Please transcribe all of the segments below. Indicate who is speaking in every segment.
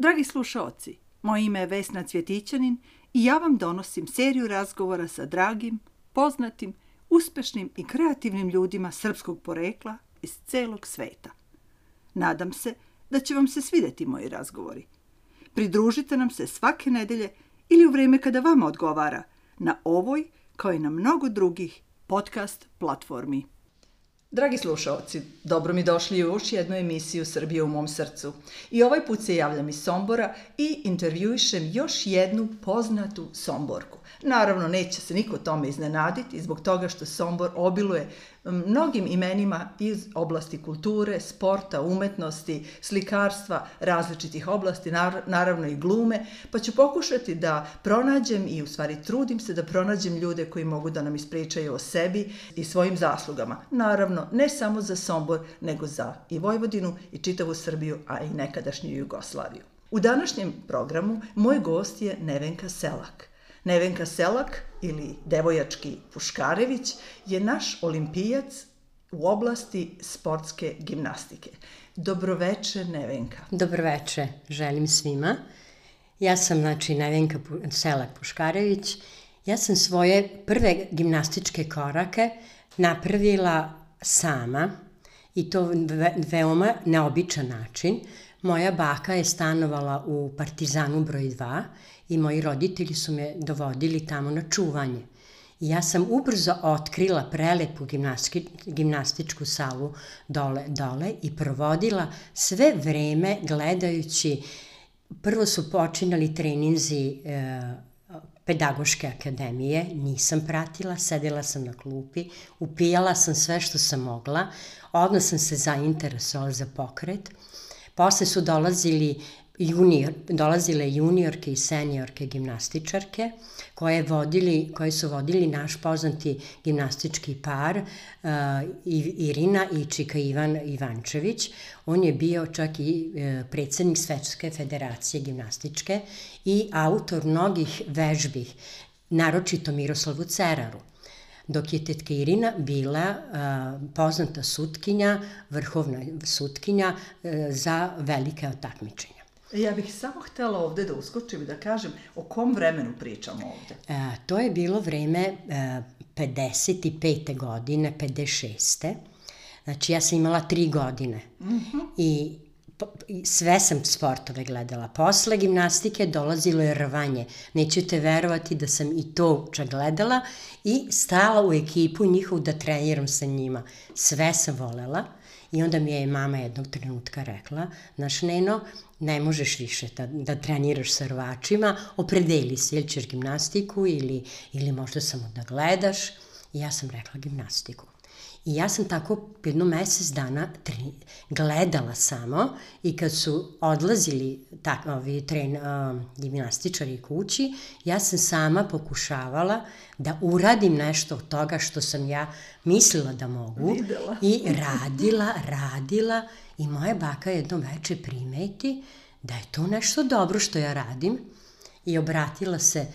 Speaker 1: Dragi slušaoci, moje ime je Vesna Cvjetićanin i ja vam donosim seriju razgovora sa dragim, poznatim, uspešnim i kreativnim ljudima srpskog porekla iz celog sveta. Nadam se da će vam se svideti moji razgovori. Pridružite nam se svake nedelje ili u vreme kada vama odgovara na ovoj, kao i na mnogo drugih podcast platformi. Dragi slušalci, dobro mi došli u još jednu emisiju Srbije u mom srcu. I ovaj put se javljam iz Sombora i intervjuišem još jednu poznatu Somborku. Naravno, neće se niko tome iznenaditi zbog toga što Sombor obiluje mnogim imenima iz oblasti kulture, sporta, umetnosti, slikarstva, različitih oblasti, naravno i glume, pa ću pokušati da pronađem i u stvari trudim se da pronađem ljude koji mogu da nam ispričaju o sebi i svojim zaslugama. Naravno, ne samo za Sombor, nego za i Vojvodinu i čitavu Srbiju, a i nekadašnju Jugoslaviju. U današnjem programu moj gost je Nevenka Selak. Nevenka Selak ili Devojački Puškarević je naš olimpijac u oblasti sportske gimnastike. Dobroveče, Nevenka.
Speaker 2: Dobroveče, želim svima. Ja sam, znači, Nevenka Selak Puškarević. Ja sam svoje prve gimnastičke korake napravila sama i to ve veoma neobičan način. Moja baka je stanovala u Partizanu broj 2 i moji roditelji su me dovodili tamo na čuvanje. I ja sam ubrzo otkrila prelepu gimnastičku, gimnastičku salu dole, dole i provodila sve vreme gledajući, prvo su počinali treninzi e, pedagoške akademije, nisam pratila, sedela sam na klupi, upijala sam sve što sam mogla, odmah sam se zainteresovala za pokret, posle su dolazili junior, dolazile juniorke i seniorke gimnastičarke koje, vodili, koje su vodili naš poznati gimnastički par uh, Irina i Čika Ivan Ivančević. On je bio čak i uh, predsednik Svetske federacije gimnastičke i autor mnogih vežbi, naročito Miroslavu Ceraru dok je tetka Irina bila uh, poznata sutkinja, vrhovna sutkinja uh, za velike takmičenja.
Speaker 1: Ja bih samo htela ovde da uskočim i da kažem o kom vremenu pričamo ovde.
Speaker 2: E, to je bilo vreme e, 55. godine, 56. Znači ja sam imala tri godine. Mm -hmm. I sve sam sportove gledala. Posle gimnastike dolazilo je rvanje. Nećete verovati da sam i to čak gledala i stala u ekipu njihovu da treniram sa njima. Sve sam volela. I onda mi je mama jednog trenutka rekla, znaš Neno, ne možeš više da, da treniraš sa rvačima, opredeli se, ili ćeš gimnastiku ili, ili možda samo da gledaš. I ja sam rekla gimnastiku. I ja sam tako jedno mesec dana tri, gledala samo i kad su odlazili tak, ovi tren, uh, gimnastičari kući, ja sam sama pokušavala da uradim nešto od toga što sam ja mislila da mogu.
Speaker 1: Videla.
Speaker 2: I radila, radila i moja baka jedno veče primeti da je to nešto dobro što ja radim i obratila se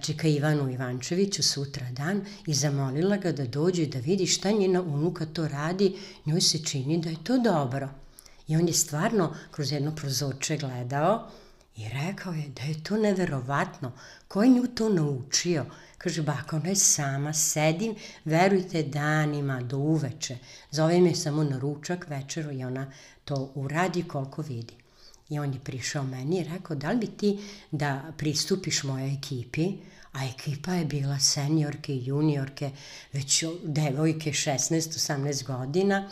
Speaker 2: Čeka Ivanu Ivančeviću sutra dan i zamolila ga da dođe da vidi šta njena unuka to radi, njoj se čini da je to dobro. I on je stvarno kroz jedno prozorče gledao i rekao je da je to neverovatno. Ko je nju to naučio? Kaže, baka, ona je sama, sedim, verujte, danima, do uveče. Zove me samo na ručak večeru i ona to uradi koliko vidi. I on je prišao meni i rekao, da li bi ti da pristupiš mojoj ekipi, a ekipa je bila seniorke i juniorke, već devojke 16-18 godina.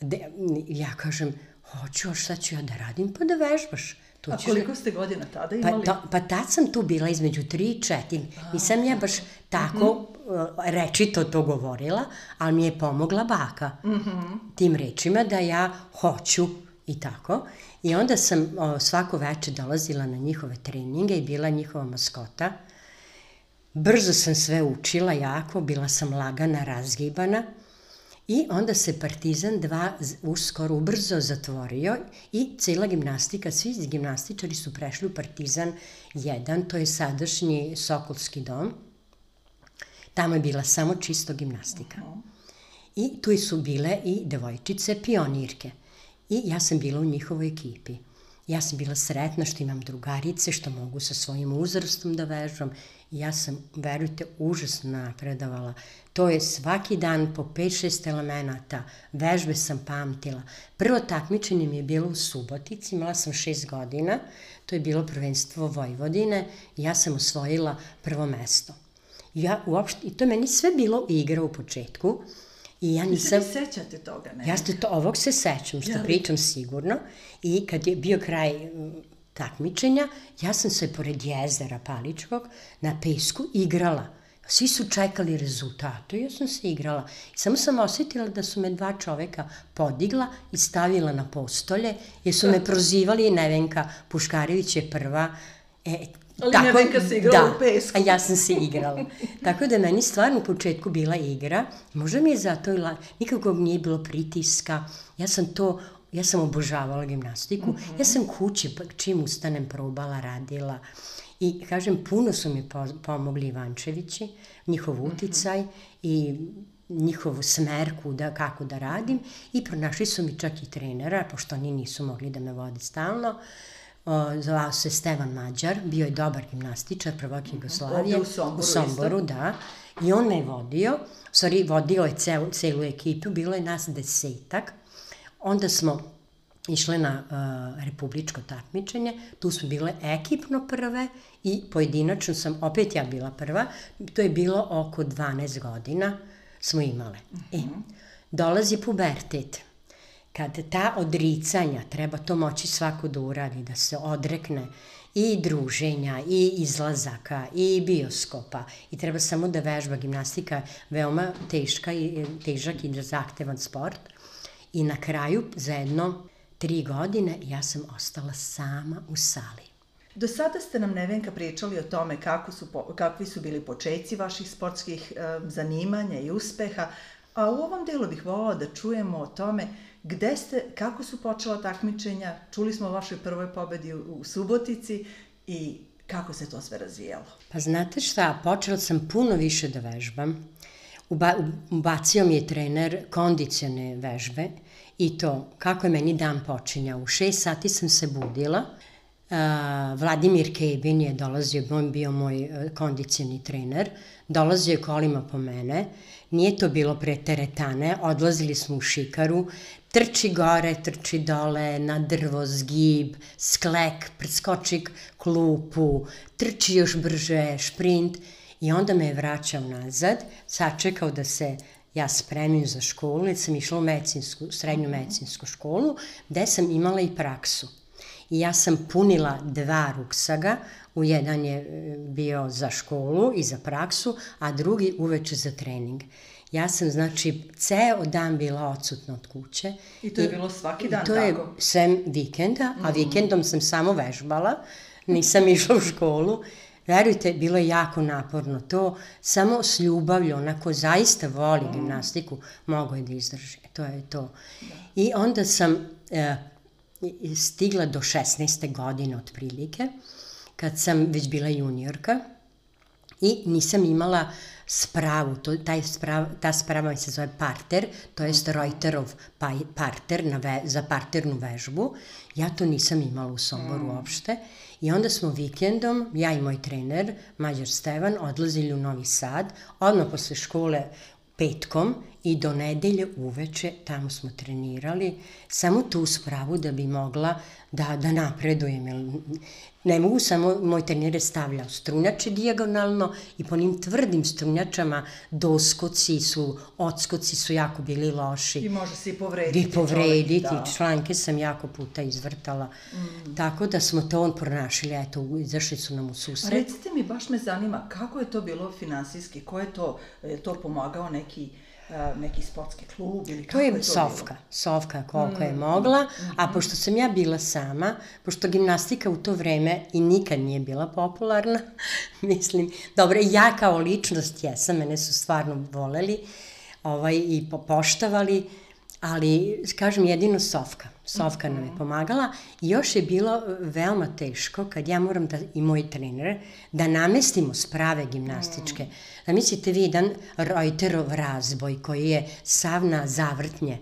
Speaker 2: De, ja kažem, hoću, a šta ću ja da radim? Pa da vežbaš.
Speaker 1: Tu a koliko ste godina tada pa imali?
Speaker 2: Pa, to, pa tad sam tu bila između 3 i 4. Nisam ja baš tako mm -hmm. rečito to govorila, ali mi je pomogla baka mm -hmm. tim rečima da ja hoću i tako. I onda sam o, svako veče dolazila na njihove treninge i bila njihova maskota. Brzo sam sve učila jako, bila sam lagana, razgibana. I onda se Partizan 2 uskoro ubrzo zatvorio i cela gimnastika, svi gimnastičari su prešli u Partizan 1, to je sadašnji Sokolski dom. Tamo je bila samo čisto gimnastika. I tu su bile i devojčice pionirke. I ja sam bila u njihovoj ekipi. Ja sam bila sretna što imam drugarice, što mogu sa svojim uzrastom da vežbam. Ja sam, verujte, užasno napredovala. To je svaki dan po 5-6 elemenata. Vežbe sam pamtila. Prvo takmičenje mi je bilo u Subotici, imala sam 6 godina. To je bilo prvenstvo Vojvodine ja sam osvojila prvo mesto. Ja uopšte, i to je meni sve bilo igra u početku. I ja nisam...
Speaker 1: Vi se sećate toga, ne?
Speaker 2: Ja ste to, ovog se sećam, što ja, pričam sigurno. I kad je bio kraj takmičenja, ja sam se pored jezera Paličkog na pesku igrala. Svi su čekali rezultatu i ja sam se igrala. I samo sam osetila da su me dva čoveka podigla i stavila na postolje, jer su me prozivali Nevenka Puškarević je prva. E,
Speaker 1: Ali tako, Nevenka se igrala
Speaker 2: da,
Speaker 1: u pesku.
Speaker 2: a ja sam se igrala. tako da meni stvarno u početku bila igra. Možda mi je zato, nikakvog nije bilo pritiska. Ja sam to ja sam obožavala gimnastiku. Mm -hmm. Ja sam kući, pa čim ustanem, probala, radila. I, kažem, puno su mi pomogli Ivančevići, njihov mhm. uticaj mm -hmm. i njihov smer kuda, kako da radim i pronašli su mi čak i trenera, pošto oni nisu mogli da me vode stalno. O, zvao se Stevan Mađar, bio je dobar gimnastičar prvog mhm. Jugoslavije.
Speaker 1: Ovde u Somboru,
Speaker 2: u Somboru da. I on me je vodio, sorry, vodio je celu, celu ekipu, bilo je nas desetak. Onda smo išle na uh, republičko takmičenje, tu su bile ekipno prve i pojedinačno sam, opet ja bila prva, to je bilo oko 12 godina smo imale. Uh -huh. E, mhm. dolazi pubertet. Kad ta odricanja, treba to moći svako da uradi, da se odrekne i druženja, i izlazaka, i bioskopa, i treba samo da vežba gimnastika, veoma teška i težak i zahtevan sport. I na kraju, za jedno tri godine, ja sam ostala sama u sali.
Speaker 1: Do sada ste nam, Nevenka, pričali o tome kako su, kakvi su bili počeci vaših sportskih e, zanimanja i uspeha, a u ovom delu bih volala da čujemo o tome gde ste, kako su počela takmičenja, čuli smo o vašoj prvoj pobedi u, Subotici i kako se to sve razvijalo.
Speaker 2: Pa znate šta, počela sam puno više da vežbam. Uba, ubacio mi je trener kondicione vežbe i to kako je meni dan počinjao. U šest sati sam se budila, Vladimir Kebin je dolazio, on bio moj uh, kondicioni trener, dolazio je kolima po mene, nije to bilo pre teretane, odlazili smo u šikaru, trči gore, trči dole, na drvo, zgib, sklek, preskoči klupu, trči još brže, šprint. I onda me je vraćao nazad, sačekao da se ja spremim za školu, jer sam išla u medicinsku, srednju medicinsku školu, gde sam imala i praksu. I ja sam punila dva ruksaga, u jedan je e, bio za školu i za praksu, a drugi uveče za trening. Ja sam, znači, ceo dan bila odsutna od kuće.
Speaker 1: I to je I, bilo svaki dan
Speaker 2: to
Speaker 1: tako?
Speaker 2: To je sem vikenda, a mm. vikendom sam samo vežbala, nisam išla u školu. Verujte, bilo je jako naporno to, samo s ljubavlju, onako zaista voli mm. gimnastiku, mogo je da izdrži. To je to. Da. I onda sam e, stigla do 16. godine otprilike, kad sam već bila juniorka i nisam imala spravu, to, taj sprav, ta sprava se zove parter, to je Reuterov pa, parter na ve, za parternu vežbu. Ja to nisam imala u Somboru mm. uopšte. I onda smo vikendom, ja i moj trener, Mađar Stevan, odlazili u Novi Sad, odmah posle škole petkom i do nedelje uveče tamo smo trenirali, samo tu spravu da bi mogla da, da napredujem. Ne mogu samo, moj trener je stavljao strunjače dijagonalno i po njim tvrdim strunjačama doskoci su, odskoci su jako bili loši.
Speaker 1: I može se i povrediti.
Speaker 2: I povrediti, čovjek, da. članke sam jako puta izvrtala. Mm. Tako da smo to on pronašli, eto, izašli su nam u susret.
Speaker 1: Recite mi, baš me zanima, kako je to bilo finansijski, ko je to, je to pomagao neki neki sportski klub ili kako
Speaker 2: to je,
Speaker 1: je to
Speaker 2: Sofka,
Speaker 1: bilo?
Speaker 2: Sofka koliko mm. je mogla, a mm. pošto sam ja bila sama, pošto gimnastika u to vreme i nikad nije bila popularna, mislim, dobro, ja kao ličnost jesam, mene su stvarno voleli ovaj, i poštavali, ali, kažem, jedino Sofka. Sofka nam je mhm. pomagala i još je bilo veoma teško kad ja moram da, i moj trener, da namestimo sprave gimnastičke. Da mislite vi jedan Reuterov razboj koji je sav na zavrtnje,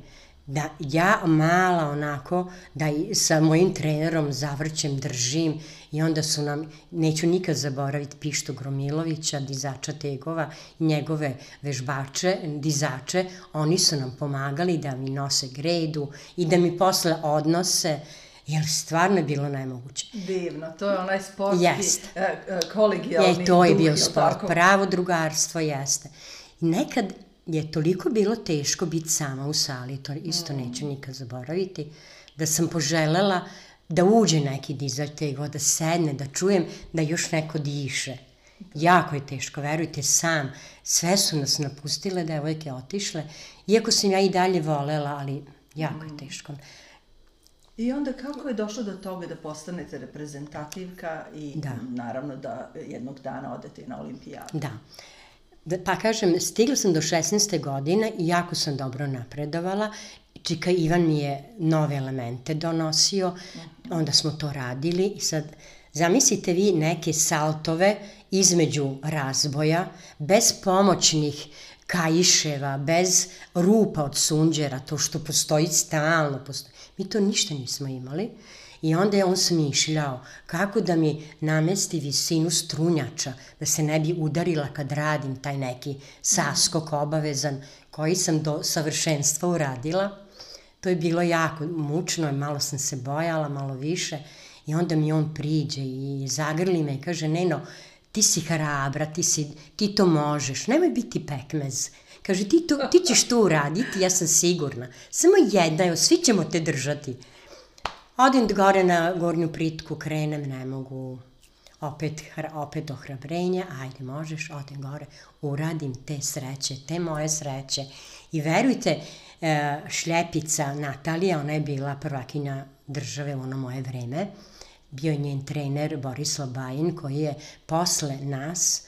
Speaker 2: da ja mala onako, da i sa mojim trenerom zavrćem, držim i onda su nam, neću nikad zaboraviti Pištu Gromilovića, dizača tegova, njegove vežbače, dizače, oni su nam pomagali da mi nose gredu i da mi posle odnose, jer stvarno je bilo nemoguće.
Speaker 1: Divno, to je onaj sportski
Speaker 2: Jest.
Speaker 1: e, e, kolegijalni
Speaker 2: Je, to je bio sport, pravo drugarstvo jeste. I nekad je toliko bilo teško biti sama u sali, to isto
Speaker 1: Mm.
Speaker 2: neću nikad zaboraviti, da sam poželela da uđe neki dizač tego, da sedne, da čujem da još neko diše. Jako je teško, verujte, sam. Sve su nas napustile, devojke otišle, iako sam ja i dalje volela, ali jako
Speaker 1: Mm.
Speaker 2: je teško.
Speaker 1: I onda kako je došlo do toga da postanete reprezentativka i
Speaker 2: Da.
Speaker 1: naravno da jednog dana odete na olimpijadu?
Speaker 2: Da. Da. Pa kažem, stigla sam do 16. godine i jako sam dobro napredovala. Čika Ivan mi je nove elemente donosio, onda smo to radili i sad zamislite vi neke saltove između razboja, bez pomoćnih kaiševa, bez rupa od sunđera, to što postoji stalno, postoji. mi to ništa nismo imali. I onda je on smišljao kako da mi namesti visinu strunjača, da se ne bi udarila kad radim taj neki saskok obavezan koji sam do savršenstva uradila. To je bilo jako mučno, malo sam se bojala, malo više. I onda mi on priđe i zagrli me i kaže, Neno, ti si hrabra, ti, si, ti to možeš, nemoj biti pekmez. Kaže, ti, to, ti ćeš to uraditi, ja sam sigurna. Samo jedna, evo, svi ćemo te držati. Odem gore na gornju pritku, krenem, ne mogu. Opet, opet ohrabrenje, ajde možeš, odem gore, uradim te sreće, te moje sreće. I verujte, e, šljepica Natalija, ona je bila prvakinja države u ono moje vreme, bio je njen trener Borislav Bajin, koji je posle nas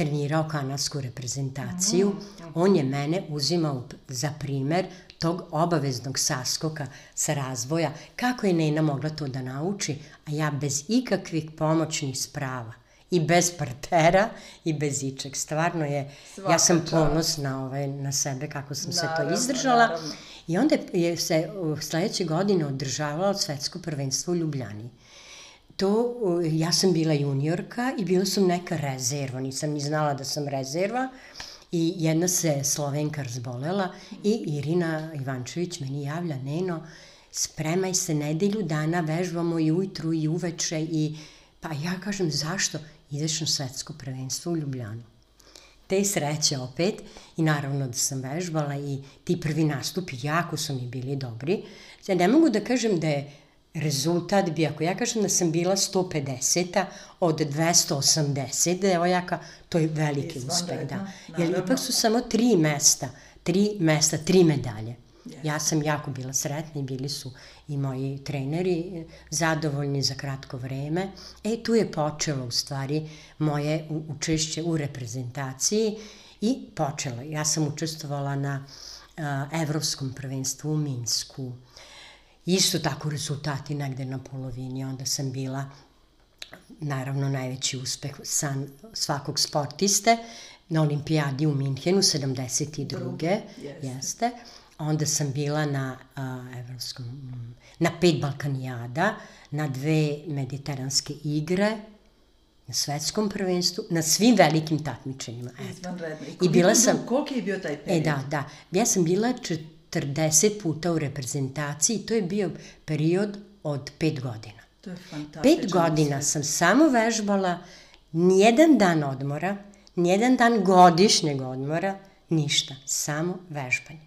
Speaker 2: trenirao kanadsku reprezentaciju. On je mene uzimao za primer tog obaveznog saskoka sa razvoja, kako je Nena mogla to da nauči, a ja bez ikakvih pomoćnih sprava i bez partera i bez ičeg. Stvarno je,
Speaker 1: Svaka
Speaker 2: ja sam ponosna ovaj, na sebe kako sam se to
Speaker 1: Naravno,
Speaker 2: izdržala.
Speaker 1: naravno.
Speaker 2: I onda je se sledeće godine održavalo svetsko prvenstvo u Ljubljani. To, uh, ja sam bila juniorka i bila sam neka rezerva, nisam ni znala da sam rezerva. I jedna se Slovenka razbolela i Irina Ivančević meni javlja, Neno, spremaj se, nedelju dana vežbamo i ujutru i uveče i pa ja kažem zašto? Ideš na svetsko prvenstvo u Ljubljanu te sreće opet i naravno da sam vežbala i ti prvi nastupi jako su mi bili dobri. Sad ne mogu da kažem da je rezultat bio, ako ja kažem da sam bila 150 od 280 devojaka, to je veliki uspeh, da.
Speaker 1: Izvanredno,
Speaker 2: Jer ipak su samo tri mesta, tri mesta, tri medalje. Ja sam jako bila sretna i bili su i moji treneri zadovoljni za kratko vreme. E, tu je počelo u stvari moje učešće u reprezentaciji i počelo. Ja sam učestvovala na a, evropskom prvenstvu u Minsku. Isto tako rezultati negde na polovini, onda sam bila naravno najveći uspeh san svakog sportiste na olimpijadi u Minhenu 72.
Speaker 1: Druge, jeste.
Speaker 2: jeste. Onda sam bila na a, evropskom, na pet Balkanijada, na dve mediteranske igre, na svetskom prvenstvu, na svim velikim takmičenjima. Eto. I bila
Speaker 1: koliko
Speaker 2: sam-
Speaker 1: Koliki je bio taj period?
Speaker 2: E da, da. Ja sam bila 40 puta u reprezentaciji, to je bio period od 5 godina.
Speaker 1: To je fantastično.
Speaker 2: Pet godina sam samo vežbala, nijedan dan odmora, nijedan dan godišnjeg odmora, ništa, samo vežbanje.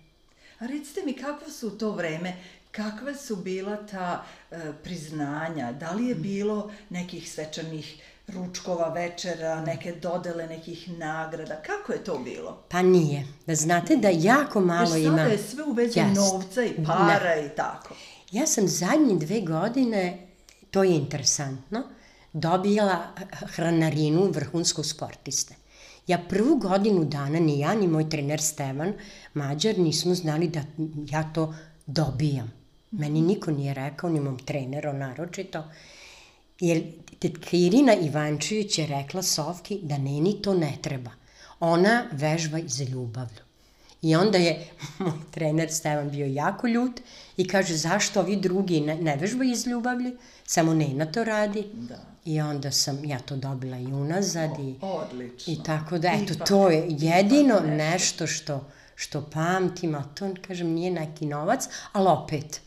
Speaker 1: A recite mi, kakvo su u to vreme, kakva su bila ta e, priznanja? Da li je bilo nekih svečanih ručkova, večera, neke dodele nekih nagrada? Kako je to bilo?
Speaker 2: Pa nije. Da znate da jako malo
Speaker 1: Jer
Speaker 2: ima...
Speaker 1: sada je sve u vezi
Speaker 2: Jest.
Speaker 1: novca i para i tako.
Speaker 2: Ja sam zadnje dve godine, to je interesantno, dobila hranarinu vrhunskog sportiste. Ja prvu godinu dana, ni ja, ni moj trener Stevan Mađar, nismo znali da ja to dobijam. Meni niko nije rekao, ni mom treneru naročito. Jer tetka Irina Ivančević je rekla Sofki da neni to ne treba. Ona vežba iz ljubavlju. I onda je moj trener Stevan bio jako ljut i kaže zašto ovi drugi ne, ne vežbaju iz ljubavlji, samo Nena to radi.
Speaker 1: Da.
Speaker 2: I onda sam ja to dobila i unazad i,
Speaker 1: Odlično.
Speaker 2: i tako da, eto,
Speaker 1: Ipak,
Speaker 2: to je jedino
Speaker 1: nešto.
Speaker 2: nešto što, što pamtim, a to, kažem, nije neki novac, ali opet,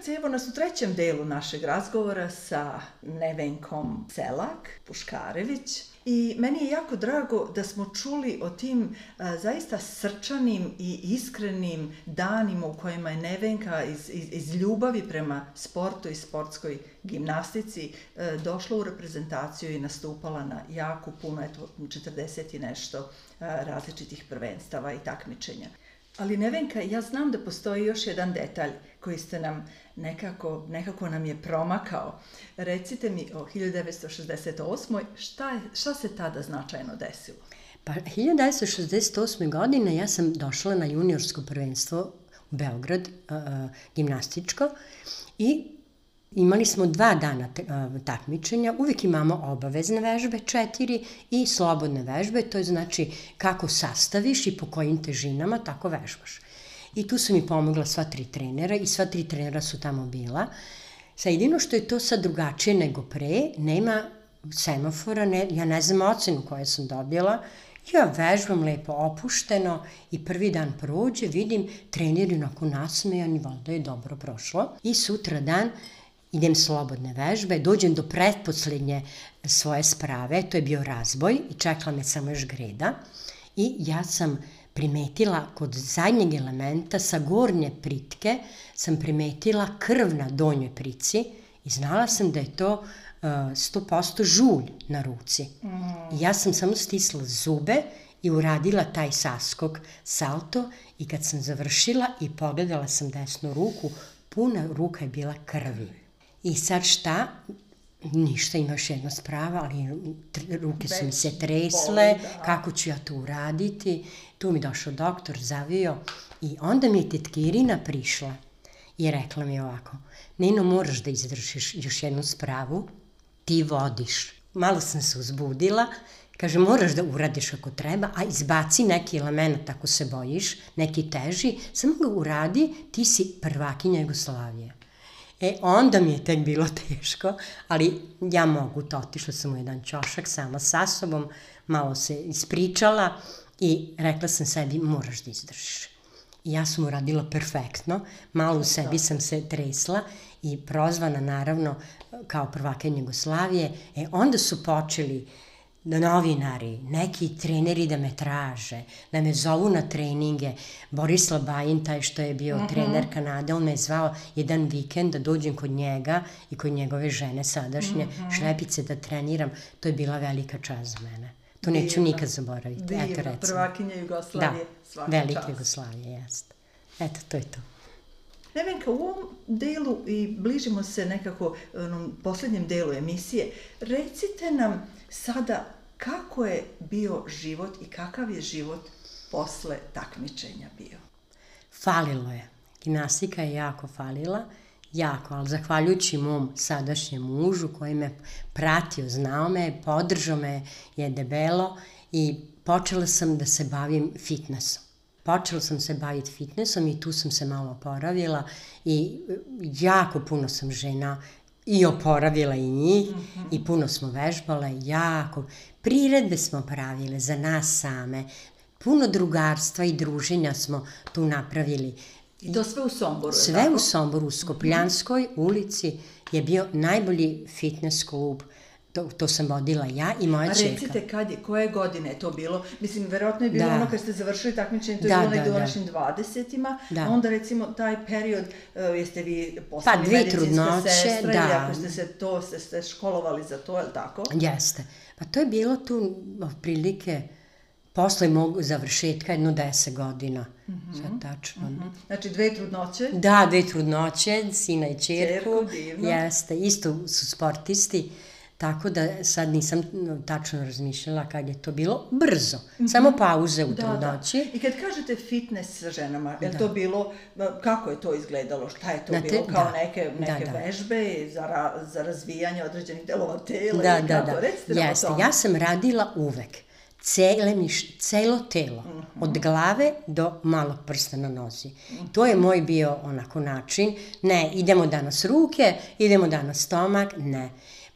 Speaker 1: slušalci, evo nas u trećem delu našeg razgovora sa Nevenkom Selak, Puškarević. I meni je jako drago da smo čuli o tim a, zaista srčanim i iskrenim danima u kojima je Nevenka iz, iz, iz ljubavi prema sportu i sportskoj gimnastici e, došla u reprezentaciju i nastupala na jako puno, eto 40 i nešto a, različitih prvenstava i takmičenja. Ali Nevenka, ja znam da postoji još jedan detalj koji ste nam nekako, nekako nam je promakao. Recite mi o 1968. Šta, je, šta se tada značajno desilo?
Speaker 2: Pa 1968. godine ja sam došla na juniorsko prvenstvo u Beograd, uh, gimnastičko, i imali smo dva dana takmičenja, uvijek imamo obavezne vežbe, četiri, i slobodne vežbe, to je znači kako sastaviš i po kojim težinama tako vežbaš. I tu su mi pomogla sva tri trenera i sva tri trenera su tamo bila. Sa jedino što je to sad drugačije nego pre, nema semafora, ne, ja ne znam ocenu koju sam dobila, ja vežbam lepo opušteno i prvi dan prođe, vidim treneri onako nasmejani, valjda je dobro prošlo. I sutra dan idem slobodne vežbe, dođem do pretposlednje svoje sprave, to je bio razboj i čekala me samo još greda. I ja sam primetila kod zadnjeg elementa sa gornje pritke sam primetila krv na donjoj prici i znala sam da je to uh, 100% žulj na ruci. Mm. I ja sam samo stisla zube i uradila taj saskok, salto i kad sam završila i pogledala sam desnu ruku, puna ruka je bila krvi. I sad šta? Ništa, ima još jedna sprava, ali ruke su mi se tresle,
Speaker 1: da.
Speaker 2: kako ću ja to uraditi. Tu mi došao doktor, zavio i onda mi je tetkirina prišla i rekla mi ovako, Nino, moraš da izdržiš još jednu spravu, ti vodiš. Malo sam se uzbudila, kaže, moraš da uradiš ako treba, a izbaci neki element ako se bojiš, neki teži, samo ga uradi, ti si prvakinja Jugoslavije. E, onda mi je tek bilo teško, ali ja mogu to. Otišla sam u jedan ćošak sama sa sobom, malo se ispričala i rekla sam sebi, moraš da izdržiš. I ja sam uradila perfektno, malo u sebi sam se tresla i prozvana naravno kao prvakenja Jugoslavije. E, onda su počeli da novinari, neki treneri da me traže, da me zovu na treninge. Borislav Bajin, taj što je bio uh -huh. trener Kanade, on me je zvao jedan vikend da dođem kod njega i kod njegove žene sadašnje, uh -huh. šlepice da treniram. To je bila velika čast za mene. To neću Divno. nikad zaboraviti.
Speaker 1: Divno,
Speaker 2: Eto recimo.
Speaker 1: prvakinja Jugoslavije,
Speaker 2: da,
Speaker 1: svaka
Speaker 2: velike
Speaker 1: čast.
Speaker 2: Jugoslavije, jeste. Eto, to je to.
Speaker 1: Nevenka, u ovom delu i bližimo se nekako onom poslednjem delu emisije, recite nam sada kako je bio život i kakav je život posle takmičenja bio?
Speaker 2: Falilo je. Gimnastika je jako falila, jako, ali zahvaljujući mom sadašnjem mužu koji me pratio, znao me, podržao me je debelo i počela sam da se bavim fitnessom. Počela sam se baviti fitnessom i tu sam se malo oporavila i jako puno sam žena i oporavila i njih mm -hmm. i puno smo vežbale, jako. Priredbe smo pravile za nas same, puno drugarstva i druženja smo tu napravili.
Speaker 1: I to sve u Somboru,
Speaker 2: Sve
Speaker 1: tako?
Speaker 2: u Somboru, u Skopljanskoj ulici je bio najbolji fitness klub. To, to sam vodila ja i moja
Speaker 1: A
Speaker 2: čerka.
Speaker 1: recite, kad je, koje godine je to bilo? Mislim, verovatno je bilo
Speaker 2: Da.
Speaker 1: ono kad ste završili takmičenje, to je
Speaker 2: Da,
Speaker 1: bilo
Speaker 2: da,
Speaker 1: u
Speaker 2: da.
Speaker 1: našim 20-ima,
Speaker 2: Da.
Speaker 1: a onda recimo taj period, uh, jeste vi postali
Speaker 2: Pa, dve
Speaker 1: medicinska
Speaker 2: trudnoće,
Speaker 1: sestra ili
Speaker 2: da.
Speaker 1: ako ste se to, ste, ste školovali za to, je li tako?
Speaker 2: Jeste. Pa to je bilo tu otprilike posle mog završetka jedno 10 godina. Mm -hmm. Sad tačno. Mm -hmm.
Speaker 1: Znači dve trudnoće?
Speaker 2: Da, dve trudnoće, sina i čerku.
Speaker 1: Čerku, divno.
Speaker 2: Jeste, isto su sportisti. Tako da sad nisam tačno razmišljala kad je to bilo brzo. Mm -hmm. Samo pauze u da, trudnoći.
Speaker 1: Da. I kad kažete fitness sa ženama, je da. to bilo, kako je to izgledalo? Šta je to Znate, bilo? Kao da. neke, neke da, da. vežbe za, ra, za razvijanje određenih delova tela?
Speaker 2: Da, da, da. Recite Jeste, ja sam radila uvek cele miš, celo telo, mm -hmm. od glave do malog prsta na nozi. Mm -hmm. To je moj bio onako način, ne, idemo danas ruke, idemo danas stomak, ne.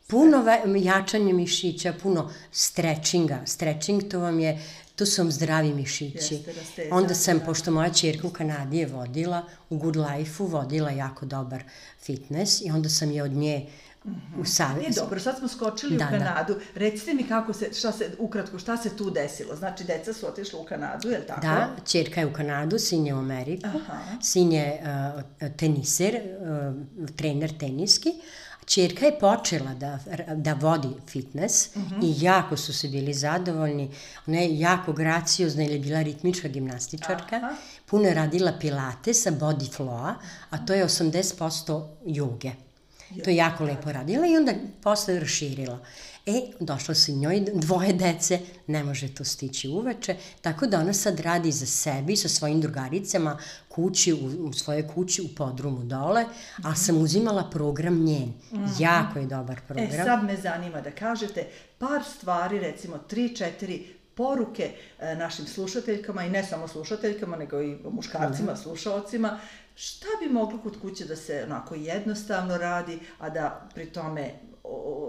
Speaker 2: Puno ve, jačanje mišića, puno strečinga. Strečing to vam je, to su vam zdravi mišići. Jeste, Onda sam, da. pošto moja čerka u Kanadi je vodila, u Good Life-u vodila jako dobar fitness i onda sam je od nje -hmm. u Savjezu.
Speaker 1: Nije dobro, sad smo skočili da, u da. Kanadu. Da. Recite mi kako se, šta se, ukratko, šta se tu desilo? Znači, deca su otišla u Kanadu, je li tako?
Speaker 2: Da, čerka je u Kanadu, sin je u Ameriku, Aha. sin je uh, teniser, uh, trener teniski, Čerka je počela da, da vodi fitness mm -hmm. i jako su se bili zadovoljni. Ona je jako graciozna ili je bila ritmička gimnastičarka. Aha. Puno je radila pilatesa, body flow-a, a to je 80% joge. To je jako lepo radila i onda posle raširila. E, došlo se njoj dvoje dece, ne može to stići uveče, tako da ona sad radi za sebi sa svojim drugaricama kući, u, u svojoj kući u podrumu dole, a sam uzimala program njen. Mm -hmm. Jako je dobar program.
Speaker 1: E, sad me zanima da kažete par stvari, recimo tri, četiri poruke e, našim slušateljkama i ne samo slušateljkama, nego i muškarcima, mm slušalcima, šta bi moglo kod kuće da se onako jednostavno radi, a da pri tome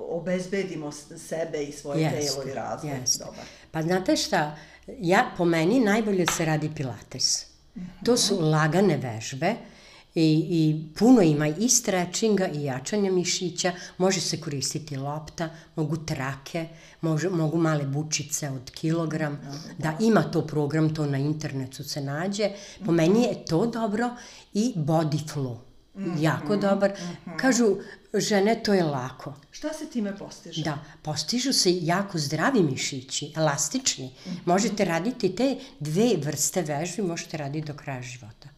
Speaker 1: obezbedimo sebe i svoje jest, telo i razvoj jest. dobar.
Speaker 2: Pa znate šta, ja, po meni najbolje se radi pilates. Mm -hmm. To su lagane vežbe, I, I puno ima i strečinga i jačanja mišića, može se koristiti lopta, mogu trake, može, mogu male bučice od kilogram, da ima to program, to na internetu se nađe. Po meni je to dobro i body flow. Mm -hmm. jako dobar. Mm -hmm. Kažu, žene, to je lako.
Speaker 1: Šta se time postiže?
Speaker 2: Da, postižu se jako zdravi mišići, elastični. Mm -hmm. Možete raditi te dve vrste vežbi, možete raditi do kraja života.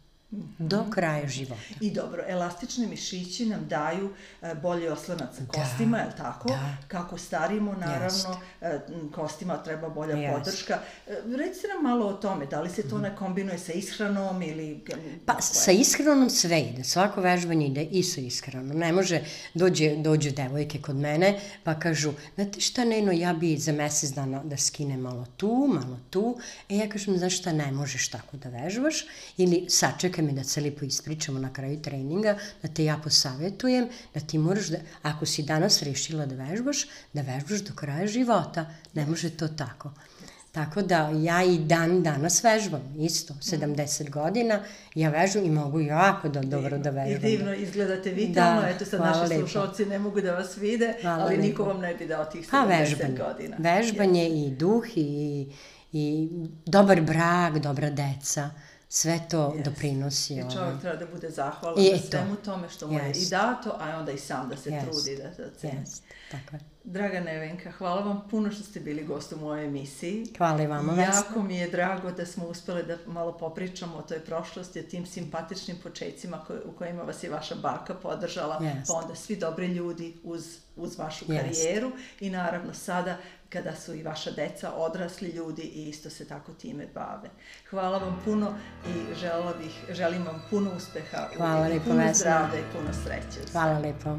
Speaker 2: Do kraja života.
Speaker 1: I dobro, elastični mišići nam daju e, bolji oslonac sa da, kostima, da, je li tako? Da. Kako starimo, naravno, Jest. kostima treba bolja Jest. podrška. E, recite nam malo o tome, da li se to ne kombinuje sa ishranom ili...
Speaker 2: Pa, sa ishranom sve ide, svako vežbanje ide i sa ishranom. Ne može, dođe, dođu devojke kod mene, pa kažu, znate šta, Neno, ja bi za mesec dana da skine malo tu, malo tu. E, ja kažem, znaš šta, ne možeš tako da vežbaš, ili sačekaj čeka mi da se lipo ispričamo na kraju treninga, da te ja posavetujem, da ti moraš da, ako si danas rešila da vežbaš, da vežbaš do kraja života. Ne može to tako. Tako da ja i dan danas vežbam, isto, 70 godina, ja vežbam i mogu jako da, dobro da vežbam.
Speaker 1: I divno izgledate vitalno, da, eto sad naši slušalci ne mogu da vas vide, hvala ali niko vam ne bi dao tih 70 pa, vežbanje, godina.
Speaker 2: Vežbanje yes. i duh i, i dobar brak, dobra deca sve to yes. doprinosi.
Speaker 1: I čovjek ono. treba da bude zahvalan I na svemu tome što mu yes. je i dato, a onda i sam da se yes. trudi da, da ceni. Yes. Tako je. Draga Nevenka, hvala vam puno što ste bili gost u mojoj emisiji.
Speaker 2: Hvala i vama.
Speaker 1: Jako mi je drago da smo uspeli da malo popričamo o toj prošlosti, o tim simpatičnim početcima koj, u kojima vas je vaša baka podržala, yes. pa onda svi dobri ljudi uz, uz vašu yes. karijeru i naravno sada kada su i vaša deca odrasli ljudi i isto se tako time bave. Hvala vam puno i bih, želim vam puno uspeha
Speaker 2: Hvala
Speaker 1: i
Speaker 2: lepo,
Speaker 1: puno zdravlja i puno sreće.
Speaker 2: Hvala lepo.